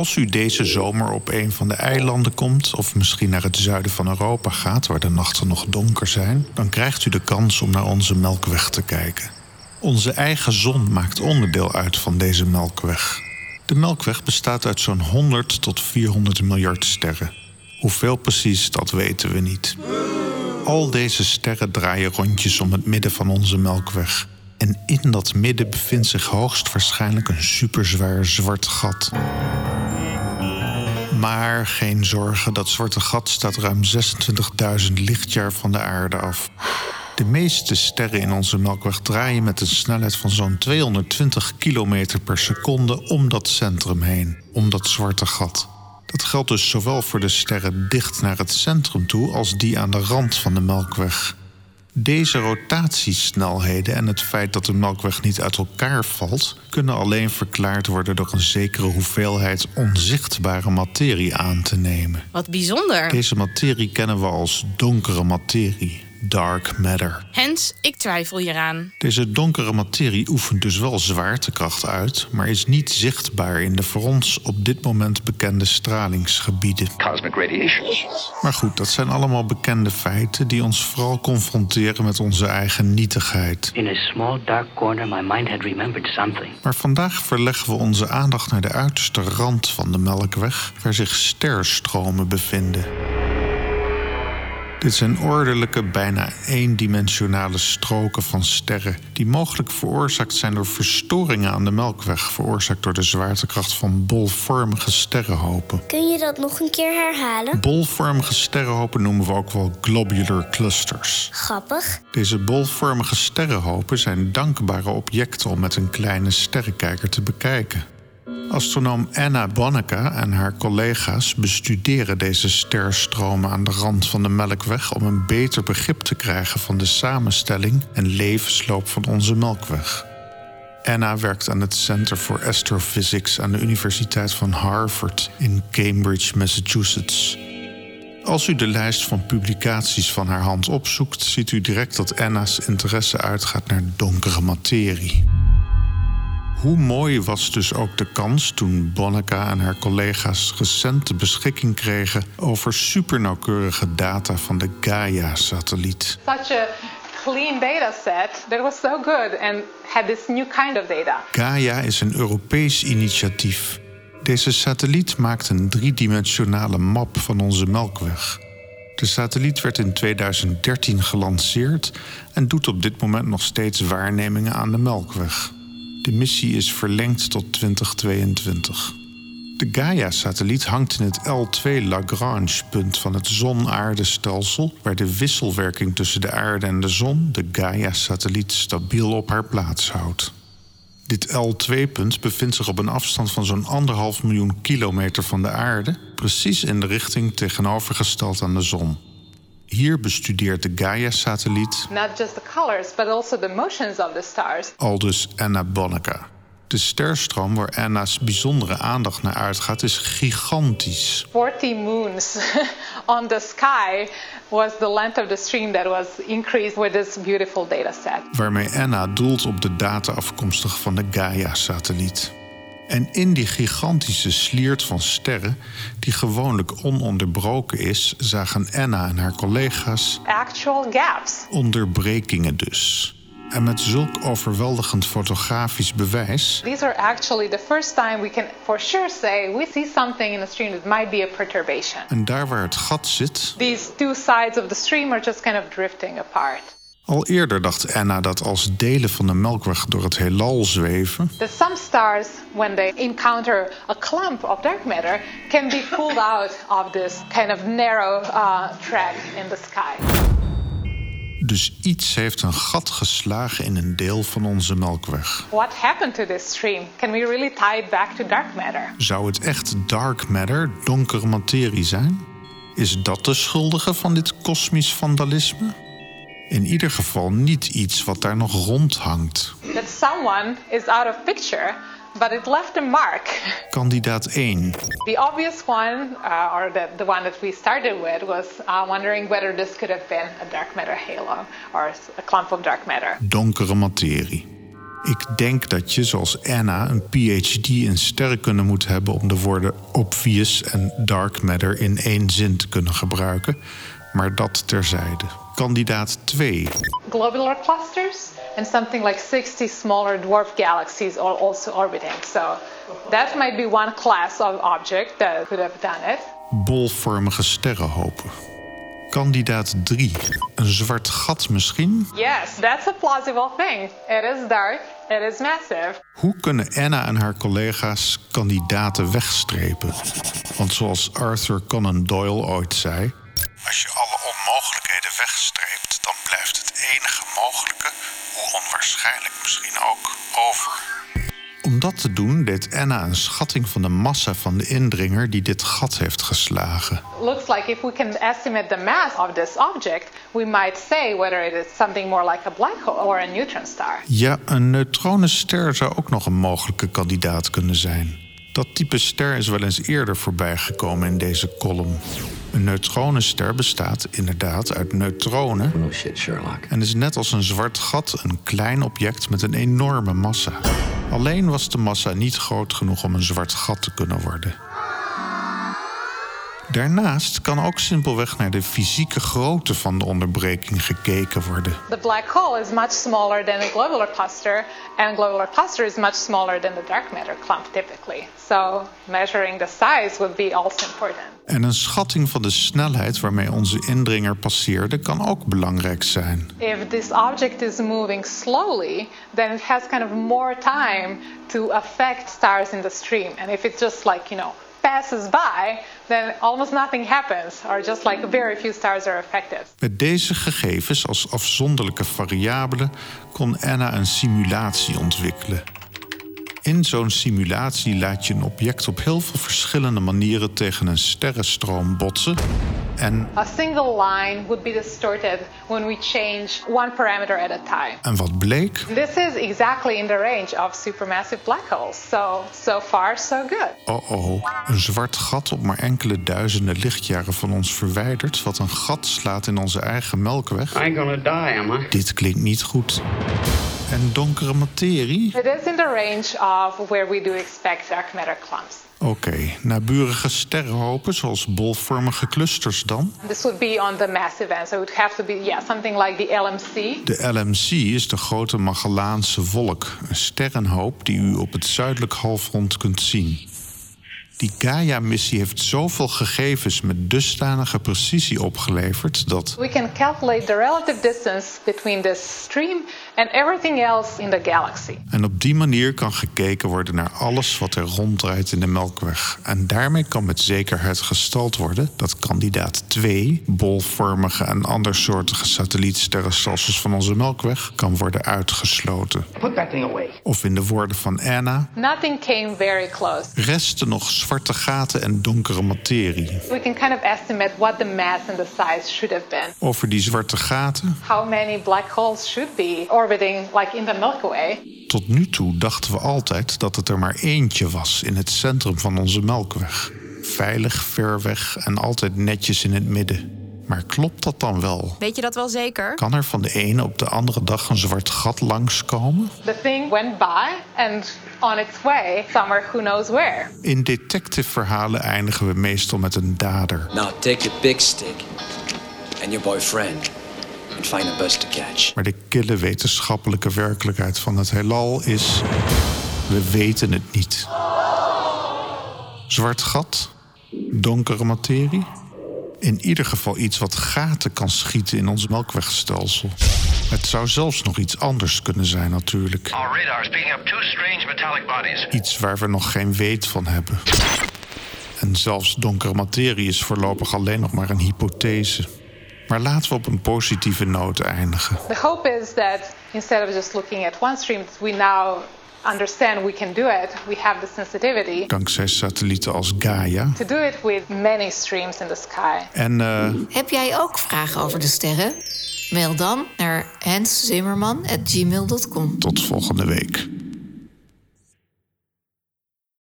Als u deze zomer op een van de eilanden komt, of misschien naar het zuiden van Europa gaat, waar de nachten nog donker zijn, dan krijgt u de kans om naar onze melkweg te kijken. Onze eigen zon maakt onderdeel uit van deze melkweg. De melkweg bestaat uit zo'n 100 tot 400 miljard sterren. Hoeveel precies, dat weten we niet. Al deze sterren draaien rondjes om het midden van onze melkweg. En in dat midden bevindt zich hoogstwaarschijnlijk een superzwaar zwart gat. Maar geen zorgen, dat zwarte gat staat ruim 26.000 lichtjaar van de aarde af. De meeste sterren in onze melkweg draaien met een snelheid van zo'n 220 km per seconde om dat centrum heen, om dat zwarte gat. Dat geldt dus zowel voor de sterren dicht naar het centrum toe als die aan de rand van de melkweg. Deze rotatiesnelheden en het feit dat de melkweg niet uit elkaar valt, kunnen alleen verklaard worden door een zekere hoeveelheid onzichtbare materie aan te nemen. Wat bijzonder. Deze materie kennen we als donkere materie dark matter. Hens, ik twijfel hieraan. Deze donkere materie oefent dus wel zwaartekracht uit, maar is niet zichtbaar in de voor ons op dit moment bekende stralingsgebieden. Cosmic radiation. Maar goed, dat zijn allemaal bekende feiten die ons vooral confronteren met onze eigen nietigheid. In a small dark corner, my mind had remembered something. Maar vandaag verleggen we onze aandacht naar de uiterste rand van de Melkweg, waar zich sterstromen bevinden. Dit zijn ordelijke, bijna eendimensionale stroken van sterren die mogelijk veroorzaakt zijn door verstoringen aan de Melkweg, veroorzaakt door de zwaartekracht van bolvormige sterrenhopen. Kun je dat nog een keer herhalen? Bolvormige sterrenhopen noemen we ook wel globular clusters. Grappig. Deze bolvormige sterrenhopen zijn dankbare objecten om met een kleine sterrenkijker te bekijken. Astronoom Anna Bonneke en haar collega's bestuderen deze sterstromen aan de rand van de Melkweg om een beter begrip te krijgen van de samenstelling en levensloop van onze Melkweg. Anna werkt aan het Center for Astrophysics aan de Universiteit van Harvard in Cambridge, Massachusetts. Als u de lijst van publicaties van haar hand opzoekt, ziet u direct dat Anna's interesse uitgaat naar donkere materie. Hoe mooi was dus ook de kans toen Bonneka en haar collega's recent de beschikking kregen over supernauwkeurige data van de Gaia-satelliet. Such a clean data set that was so good and had this new kind of data. Gaia is een Europees initiatief. Deze satelliet maakt een driedimensionale map van onze Melkweg. De satelliet werd in 2013 gelanceerd en doet op dit moment nog steeds waarnemingen aan de Melkweg. De missie is verlengd tot 2022. De Gaia-satelliet hangt in het L2 Lagrange-punt van het zon-aardestelsel, waar de wisselwerking tussen de aarde en de zon de Gaia-satelliet stabiel op haar plaats houdt. Dit L2-punt bevindt zich op een afstand van zo'n anderhalf miljoen kilometer van de aarde, precies in de richting tegenovergesteld aan de zon. Hier bestudeert de Gaia-satelliet. Not just the colors, but also the motions of the stars. Aldus Anna Bonneka. De sterstroom waar Anna's bijzondere aandacht naar uitgaat is gigantisch. 40 moons on the sky was the length of the stream that was increased with this beautiful data set. Waarmee Anna doelt op de data afkomstig van de Gaia-satelliet. En in die gigantische sliert van sterren, die gewoonlijk ononderbroken is, zagen Anna en haar collega's Actual gaps. onderbrekingen dus. En met zulk overweldigend fotografisch bewijs These are actually the first time we can for sure say we see something in the stream that might be a perturbation. en daar waar het gat zit, These two sides of the stream are just kind of drifting apart. Al eerder dacht Anna dat als delen van de Melkweg door het heelal zweven, That some stars, when they encounter a clump of dark matter, can be pulled out of this kind of narrow uh, track in the sky. dus iets heeft een gat geslagen in een deel van onze Melkweg. What happened to this stream? Can we really tie it back to dark matter? Zou het echt dark matter, donkere materie zijn? Is dat de schuldige van dit kosmisch vandalisme? In ieder geval niet iets wat daar nog rondhangt. That someone is out of picture, but it left a mark. Kandidaat 1. The obvious one, uh, or the, the one that we started with, was uh, wondering whether this could have been a dark matter halo or a clump of dark matter. Donkere materie. Ik denk dat je, zoals Anna, een PhD in sterrenkunde moet hebben om de woorden obvious en dark matter in één zin te kunnen gebruiken. Maar dat terzijde. Kandidaat 2. Globular clusters and something like 60 smaller dwarf galaxies are also orbiting. So that might be one class of object that could have done it. Bolvormige sterrenhopen. Kandidaat 3. Een zwart gat misschien? Yes, that's a plausible thing. It is dark, it is massive. Hoe kunnen Anna en haar collega's kandidaten wegstrepen? Want zoals Arthur Conan Doyle ooit zei... Als je alle onmogelijkheden wegstreept, dan blijft het enige mogelijke, hoe onwaarschijnlijk misschien ook, over. Om dat te doen deed Anna een schatting van de massa van de indringer die dit gat heeft geslagen. Looks like if we can estimate the mass of this object, we might say whether it is something more like a black hole or a neutron star. Ja, een neutronenster zou ook nog een mogelijke kandidaat kunnen zijn. Dat type ster is wel eens eerder voorbijgekomen in deze column. Een neutronenster bestaat inderdaad uit neutronen No shit, Sherlock. en is net als een zwart gat een klein object met een enorme massa. Alleen was de massa niet groot genoeg om een zwart gat te kunnen worden. Daarnaast kan ook simpelweg naar de fysieke grootte van de onderbreking gekeken worden. The black hole is much smaller than a globular cluster, and globular cluster is much smaller than the dark matter clump typically. So measuring the size would be also important. En een schatting van de snelheid waarmee onze indringer passeerde kan ook belangrijk zijn. If this object is moving slowly, then it has kind of more time to affect stars in the stream. And if it just like, you know, passes by, then almost nothing happens, or just like very few stars are affected. Met deze gegevens als afzonderlijke variabelen kon Anna een simulatie ontwikkelen. In zo'n simulatie laat je een object op heel veel verschillende manieren tegen een sterrenstroom botsen. En, A single line would be distorted when we change one parameter at a time. en wat bleek? This is exactly in the range of supermassive black holes. So, so far, so good. Oh oh, een zwart gat op maar enkele duizenden lichtjaren van ons verwijderd, wat een gat slaat in onze eigen melkweg. I ain't gonna die, am I? Dit klinkt niet goed. En donkere materie? It is in the range of where we do expect dark matter clumps. Oké, naburige sterrenhopen zoals bolvormige clusters dan? This would be on the massive end, so it would have to be, yeah, something like the LMC. De LMC is de grote Magellaanse wolk, een sterrenhoop die u op het zuidelijk halfrond kunt zien. Die Gaia-missie heeft zoveel gegevens met dusdanige precisie opgeleverd dat We can calculate the relative distance between this stream and everything else in the galaxy. En op die manier kan gekeken worden naar alles wat er ronddraait in de Melkweg. En daarmee kan met zekerheid gesteld worden dat kandidaat 2, bolvormige en andersoortige satellietsterrenstelsels van onze Melkweg, kan worden uitgesloten. Put that thing away. Of in de woorden van Anna, Nothing came very close. resten nog zwarte gaten en donkere materie. We can kind of estimate what the mass and the size should have been. Over die zwarte gaten, How many black holes should be orbiting like in the Milky Way? tot nu toe dachten we altijd dat het er maar eentje was in het centrum van onze Melkweg. Veilig, ver weg en altijd netjes in het midden. Maar klopt dat dan wel? Weet je dat wel zeker? Kan er van de ene op de andere dag een zwart gat langskomen? The thing went by and on its way somewhere who knows where. In detective-verhalen eindigen we meestal met een dader. Now take your big stick and your boyfriend and find a bus to catch. Maar de kille wetenschappelijke werkelijkheid van het heelal is... we weten het niet. Zwart gat? Donkere materie? In ieder geval iets wat gaten kan schieten in ons melkwegstelsel. Het zou zelfs nog iets anders kunnen zijn natuurlijk. Iets waar we nog geen weet van hebben. En zelfs donkere materie is voorlopig alleen nog maar een hypothese. Maar laten we op een positieve noot eindigen. The hope is that instead of just looking at one stream, we now understand we can do it. We have the sensitivity Dankzij satellieten als Gaia. to do it with many streams in the sky. En eh, Heb jij ook vragen over de sterren? Mail dan naar henszimmerman.gmail.com. tot volgende week.